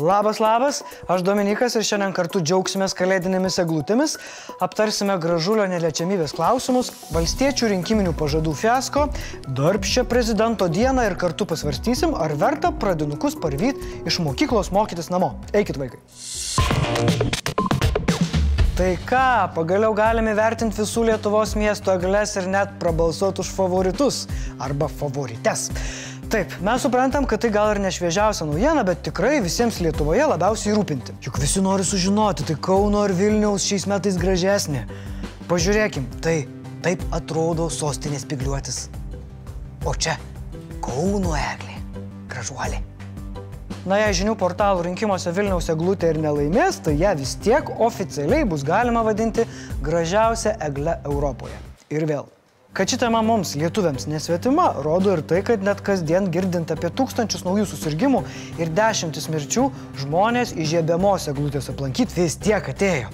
Labas, labas, aš Dominikas ir šiandien kartu džiaugsimės kalėdinėmis eglutėmis, aptarsime gražulio neliečiamybės klausimus, valstiečių rinkiminių pažadų fiasko, darbščią prezidento dieną ir kartu pasvarstysim, ar verta pradinukus parvyti iš mokyklos mokytis namo. Eikit vaikai. Tai ką, pagaliau galime vertinti visų Lietuvos miestų eglės ir net prabalsuoti už favoritus arba favorites. Taip, mes suprantam, kad tai gal ir nešviežiausia naujiena, bet tikrai visiems Lietuvoje labiausiai rūpinti. Juk visi nori sužinoti, tai Kauno ar Vilniaus šiais metais gražesnė. Pažiūrėkim, tai taip atrodo sostinės pigliuotis. O čia Kauno eglė. Gražuolė. Na, jei žinių portalų rinkimuose Vilniaus eglutė ir nelaimės, tai ją vis tiek oficialiai bus galima vadinti gražiausia egle Europoje. Ir vėl, Kad ši tema mums, lietuviams, nesvetima, rodo ir tai, kad net kasdien girdint apie tūkstančius naujų susirgymų ir dešimtis mirčių, žmonės įžiebiamos eglutės aplankyti vis tiek atėjo.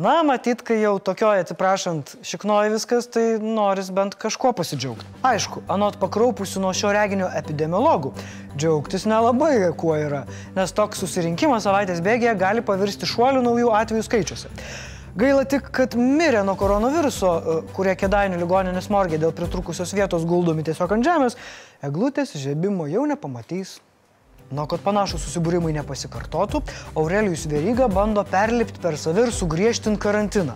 Na, matyt, kai jau tokioje, atsiprašant, šiknoja viskas, tai noris bent kažkuo pasidžiaugti. Aišku, anot pakraupusių nuo šio reginio epidemiologų, džiaugtis nelabai kuo yra, nes toks susirinkimas savaitės bėgėje gali pavirsti šuolių naujų atvejų skaičiuose. Gaila tik, kad mirė nuo koronaviruso, e, kurie kėdainių ligoninės morgė dėl pritrukusios vietos guldomi tiesiog ant žemės, eglutės žebimo jau nepamatys. Nuo kad panašus susibūrimai nepasikartotų, Aurelijus Veryga bando perlipti per savi ir sugriežtinti karantiną.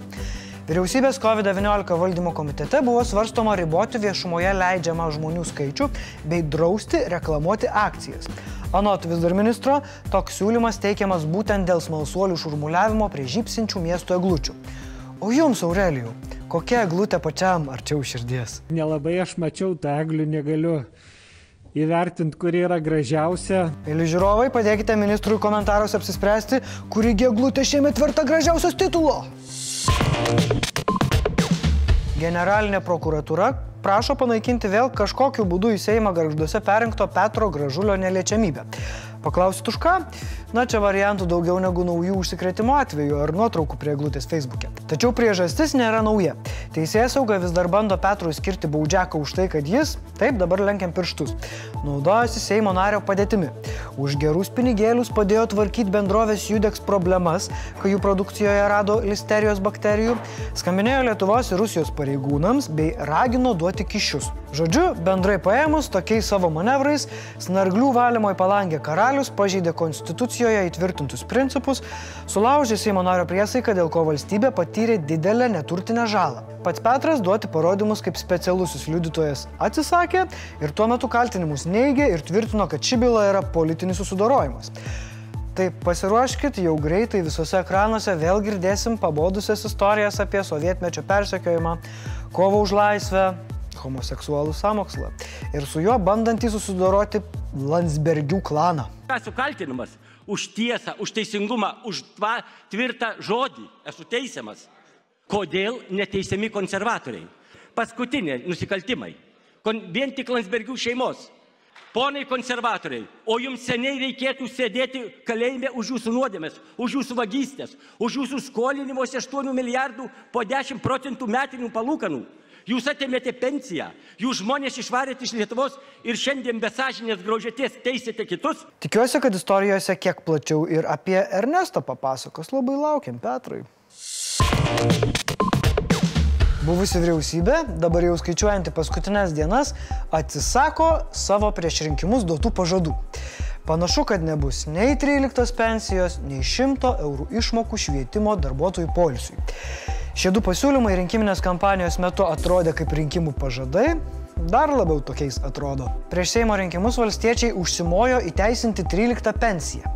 Vyriausybės COVID-19 valdymo komitete buvo svarstoma riboti viešumoje leidžiamą žmonių skaičių bei drausti reklamuoti akcijas. Anot vis dar ministro, toks siūlymas teikiamas būtent dėl smalsuolių šurmuliavimo prie žypsinčių miesto eglučių. O jums, Aurelijų, kokia eglutė pačiam arčiau širdies? Nelabai aš mačiau tą eglių, negaliu įvertinti, kuri yra gražiausia. Mėly žiūrovai, padėkite ministrui komentaruose apsispręsti, kuri eglutė šiemet verta gražiausios titulo. Generalinė prokuratūra prašo panaikinti vėl kažkokiu būdu į Seimą garžduose perinkto Petro Gražulio neliečiamybę. Paklausit už ką? Na, čia variantų daugiau negu naujų užsikrėtimo atvejų ar nuotraukų prie glūtės Facebook'e. Tačiau priežastis nėra nauja. Teisėjas sauga vis dar bando Petrui skirti baudžiaką už tai, kad jis, taip dabar lenkiam pirštus, naudojasi Seimo nario padėtimi. Už gerus pinigėlius padėjo tvarkyti bendrovės Judex problemas, kai jų produkcijoje rado listerijos bakterijų, skambinėjo Lietuvos ir Rusijos pareigūnams bei ragino duoti kišius. Žodžiu, bendrai paėmus, tokiais savo manevrais, snarglių valymo į palangę karalius pažeidė konstitucijoje įtvirtintus principus, sulaužė Seimo nario priesaiką, dėl ko valstybė patyrė didelę neturtinę žalą. Pats Petras duoti parodymus kaip specialusis liudytojas atsisakė ir tuo metu kaltinimus neigė ir tvirtino, kad ši byla yra politinis susidorojimas. Tai pasiruoškit, jau greitai visose ekranuose vėl girdėsim pabodusias istorijas apie sovietmečio persekiojimą, kovą už laisvę, homoseksualų samokslą ir su juo bandantį susidoroti Landsbergių klaną. Esu kaltinamas už tiesą, už teisingumą, už tva, tvirtą žodį. Esu teisiamas. Kodėl neteisiami konservatoriai? Paskutiniai nusikaltimai. Kon, vien tik Landsbergių šeimos. Ponai konservatoriai, o jums seniai reikėtų sėdėti kalėjime už jūsų nuodėmės, už jūsų vagystės, už jūsų skolinimuose 8 milijardų po 10 procentų metinių palūkanų. Jūs atėmėte pensiją, jūs žmonės išvarėte iš Lietuvos ir šiandien besažinės graužėties teisėte kitus. Tikiuosi, kad istorijose kiek plačiau ir apie Ernestą papasakos. Labai laukiam, Petrai. Buvusi vyriausybė, dabar jau skaičiuojanti paskutinės dienas, atsisako savo prieš rinkimus duotų pažadų. Panašu, kad nebus nei 13 pensijos, nei 100 eurų išmokų švietimo darbuotojų polisui. Šie du pasiūlymai rinkiminės kampanijos metu atrodė kaip rinkimų pažadai, dar labiau tokiais atrodo. Prieš Seimo rinkimus valstiečiai užsimojo įteisinti 13 pensiją.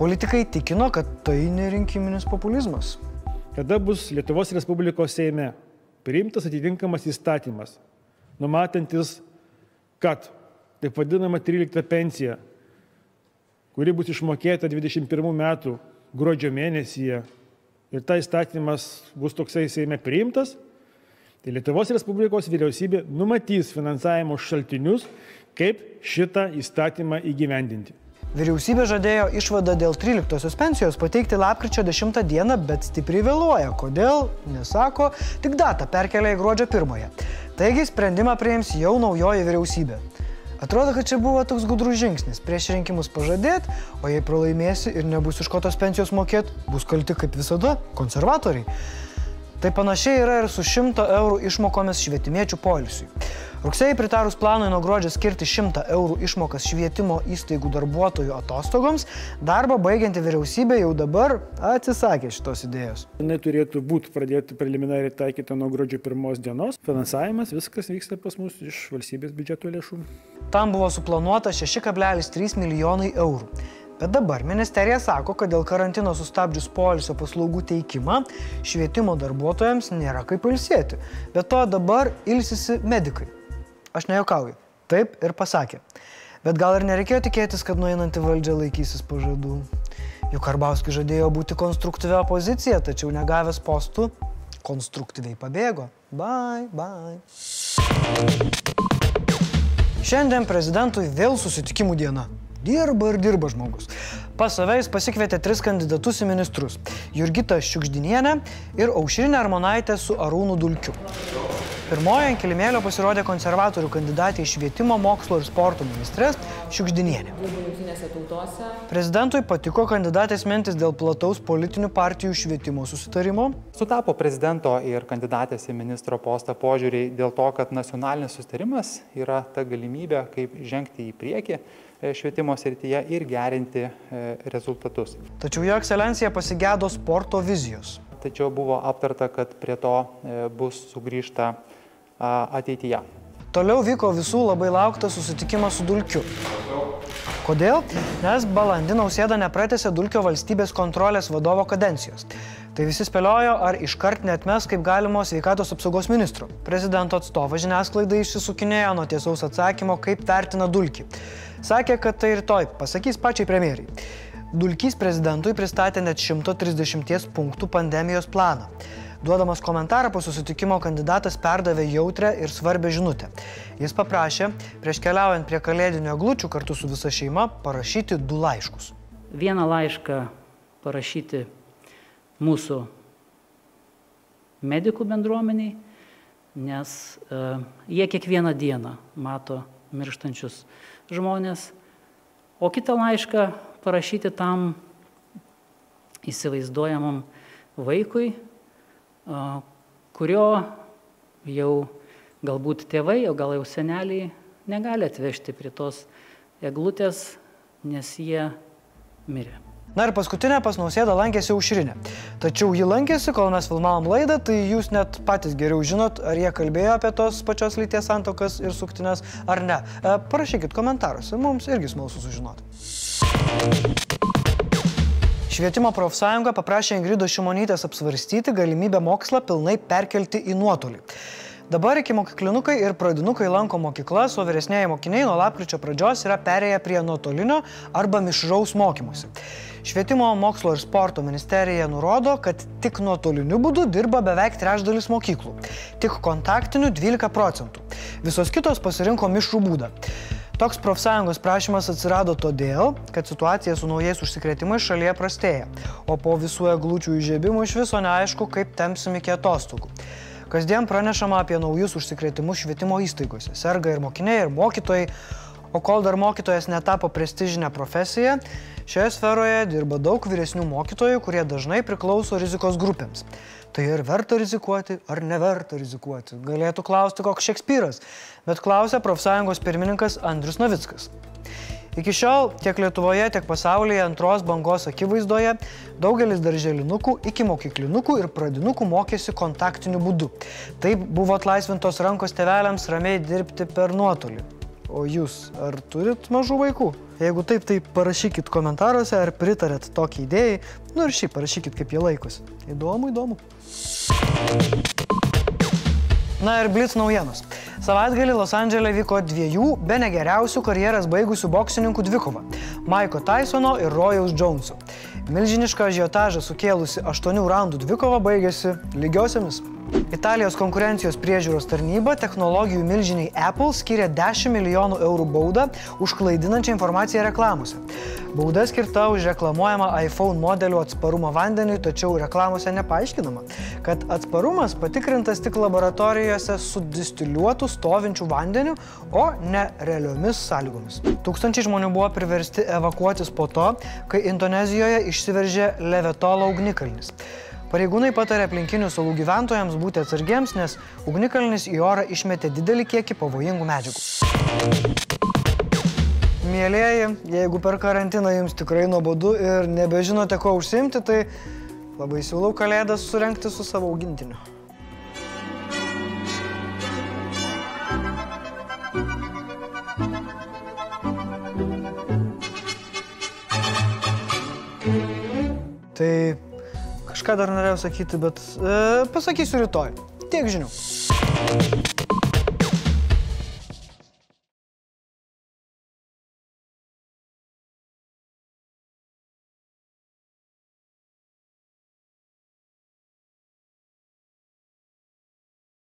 Politikai tikino, kad tai nerinkiminis populizmas. Kada bus Lietuvos Respublikos Seime priimtas atitinkamas įstatymas, numatantis, kad taip vadinama 13 pensija, kuri bus išmokėta 21 metų gruodžio mėnesyje ir ta įstatymas bus toksai Seime priimtas, tai Lietuvos Respublikos vyriausybė numatys finansavimo šaltinius, kaip šitą įstatymą įgyvendinti. Vyriausybė žadėjo išvadą dėl 13 pensijos pateikti lapkričio 10 dieną, bet stipriai vėluoja. Kodėl? Nesako, tik datą perkelia į gruodžio 1. Taigi sprendimą priims jau naujoji vyriausybė. Atrodo, kad čia buvo toks gudrus žingsnis. Prieš rinkimus pažadėti, o jei pralaimėsi ir nebus iš ko tos pensijos mokėti, bus kalti kaip visada konservatoriai. Tai panašiai yra ir su 100 eurų išmokomis švietimiečių polisiui. Rugsėjai pritarus planui nuo gruodžio skirti 100 eurų išmokas švietimo įstaigų darbuotojų atostogoms, darbą baigianti vyriausybė jau dabar atsisakė šitos idėjos. Jis turėtų būti pradėti preliminariai taikyti nuo gruodžio pirmos dienos. Finansavimas, viskas vyksta pas mus iš valstybės biudžeto lėšų. Tam buvo suplanuota 6,3 milijonai eurų. Bet dabar ministerija sako, kad dėl karantino sustabdžius polisio paslaugų teikimą švietimo darbuotojams nėra kaip ilsėti. Bet to dabar ilsisi medikai. Aš nejokauju. Taip ir pasakė. Bet gal ir nereikėjo tikėtis, kad nueinanti valdžia laikysis pažadų. Juk Karbauskis žadėjo būti konstruktyvia opozicija, tačiau negavęs postų, konstruktyviai pabėgo. Bye, bye. Šiandien prezidentui vėl susitikimų diena. Dirba ir dirba žmogus. Pas save jis pasikvietė tris kandidatus į ministrus - Jurgitą Šiukždinienę ir Aušrinę Armonaitę su Arūnu Dulkiu. Pirmoje ant kilimėlio pasirodė konservatorių kandidatė į švietimo, mokslo ir sporto ministrės Šiukždinienė. Prezidentui patiko kandidatės mintis dėl plataus politinių partijų švietimo susitarimo. Sutapo prezidento ir kandidatės į ministro postą požiūriai dėl to, kad nacionalinis susitarimas yra ta galimybė, kaip žengti į priekį E, švietimo srityje ir gerinti e, rezultatus. Tačiau jo ekscelencija pasigėdo sporto vizijos. Tačiau buvo aptarta, kad prie to e, bus sugrįžta ateityje. Toliau vyko visų labai lauktas susitikimas su Dulkiu. Kodėl? Nes balandį nausėda nepratėsi Dulkio valstybės kontrolės vadovo kadencijos. Tai visi spėliojo, ar iškart netmes kaip galimo sveikatos apsaugos ministro. Prezidento atstovas žiniasklaidai išsisukinėjo nuo tiesaus atsakymo, kaip vertina Dulkį. Sakė, kad tai rytoj pasakys pačiai premjerai. Dulkys prezidentui pristatė net 130 punktų pandemijos planą. Duodamas komentarą po susitikimo kandidatas perdavė jautrę ir svarbę žinutę. Jis paprašė, prieš keliaujant prie kalėdinio glučių kartu su visa šeima, parašyti du laiškus. Vieną laišką parašyti mūsų medikų bendruomeniai, nes uh, jie kiekvieną dieną mato mirštančius žmonės, o kitą laišką parašyti tam įsivaizduojamam vaikui, kurio jau galbūt tėvai, o gal jau seneliai negali atvežti prie tos eglutės, nes jie mirė. Na ir paskutinė pas nausėdą lankėsi aušrinė. Tačiau ji lankėsi, kol mes filmavom laidą, tai jūs net patys geriau žinot, ar jie kalbėjo apie tos pačios lyties santokas ir suktinės ar ne. E, parašykit komentaruose, mums irgi smalsu sužinoti. Švietimo profsąjunga paprašė Ingrido Šimonytės apsvarstyti galimybę mokslą pilnai perkelti į nuotolį. Dabar iki mokyklinukai ir pradinukai lanko mokyklas, o vyresnėje mokiniai nuo lapkričio pradžios yra perėję prie nuotolinio arba mišraus mokymusi. Švietimo mokslo ir sporto ministerija nurodo, kad tik nuotoliniu būdu dirba beveik trečdalis mokyklų, tik kontaktiniu 12 procentų. Visos kitos pasirinko mišrų būdą. Toks profsąjungos prašymas atsirado todėl, kad situacija su naujais užsikrėtimais šalyje prastėja, o po visų eglučių įžiebimų iš viso neaišku, kaip temsim iki atostogų. Kasdien pranešama apie naujus užsikrėtimus švietimo įstaigose. Serga ir mokiniai, ir mokytojai, o kol dar mokytojas netapo prestižinę profesiją, Šioje sferoje dirba daug vyresnių mokytojų, kurie dažnai priklauso rizikos grupėms. Tai ir verta rizikuoti, ar neverta rizikuoti, galėtų klausti koks Šekspyras, bet klausia profsąjungos pirmininkas Andrius Novickas. Iki šiol tiek Lietuvoje, tiek pasaulyje antros bangos akivaizdoje daugelis darželinukų, iki mokyklinukų ir pradinukų mokėsi kontaktiniu būdu. Taip buvo atlaisvintos rankos tevelėms ramiai dirbti per nuotolį. O jūs, ar turit mažų vaikų? Jeigu taip, tai parašykit komentaruose, ar pritarėt tokiai idėjai. Nu ir šiaip parašykit, kaip jie laikosi. Įdomu, įdomu. Na ir blitz naujienos. Savaitgalį Los Andželė vyko dviejų, be negeriausių karjeras baigusių boksininkų dvikova - Maiko Tysono ir Rojaus Joneso. Milžinišką žiotažą sukėlusi 8 raundų dvikova baigėsi lygiosiamis Italijos konkurencijos priežiūros tarnyba technologijų milžiniai Apple skiria 10 milijonų eurų baudą už klaidinančią informaciją reklamose. Bauda skirta už reklamuojamą iPhone modelių atsparumą vandeniui, tačiau reklamose nepaaiškinama, kad atsparumas patikrintas tik laboratorijose su distiliuotų stovinčių vandeniu, o ne realiomis sąlygomis. Tūkstančiai žmonių buvo priversti evakuotis po to, kai Indonezijoje išsiveržė Levetolo ugnikalnis. Pareigūnai patarė aplinkinių salų gyventojams būti atsargiems, nes ugnikalnis į orą išmetė didelį kiekį pavojingų medžiagų. Mėlėjai, jeigu per karantiną jums tikrai nuobodu ir nebežinote, ko užsimti, tai labai siūlau kalėdas surenkti su savo augintiniu. Tai kažką dar norėjau sakyti, bet e, pasakysiu rytoj. Tiek žinių.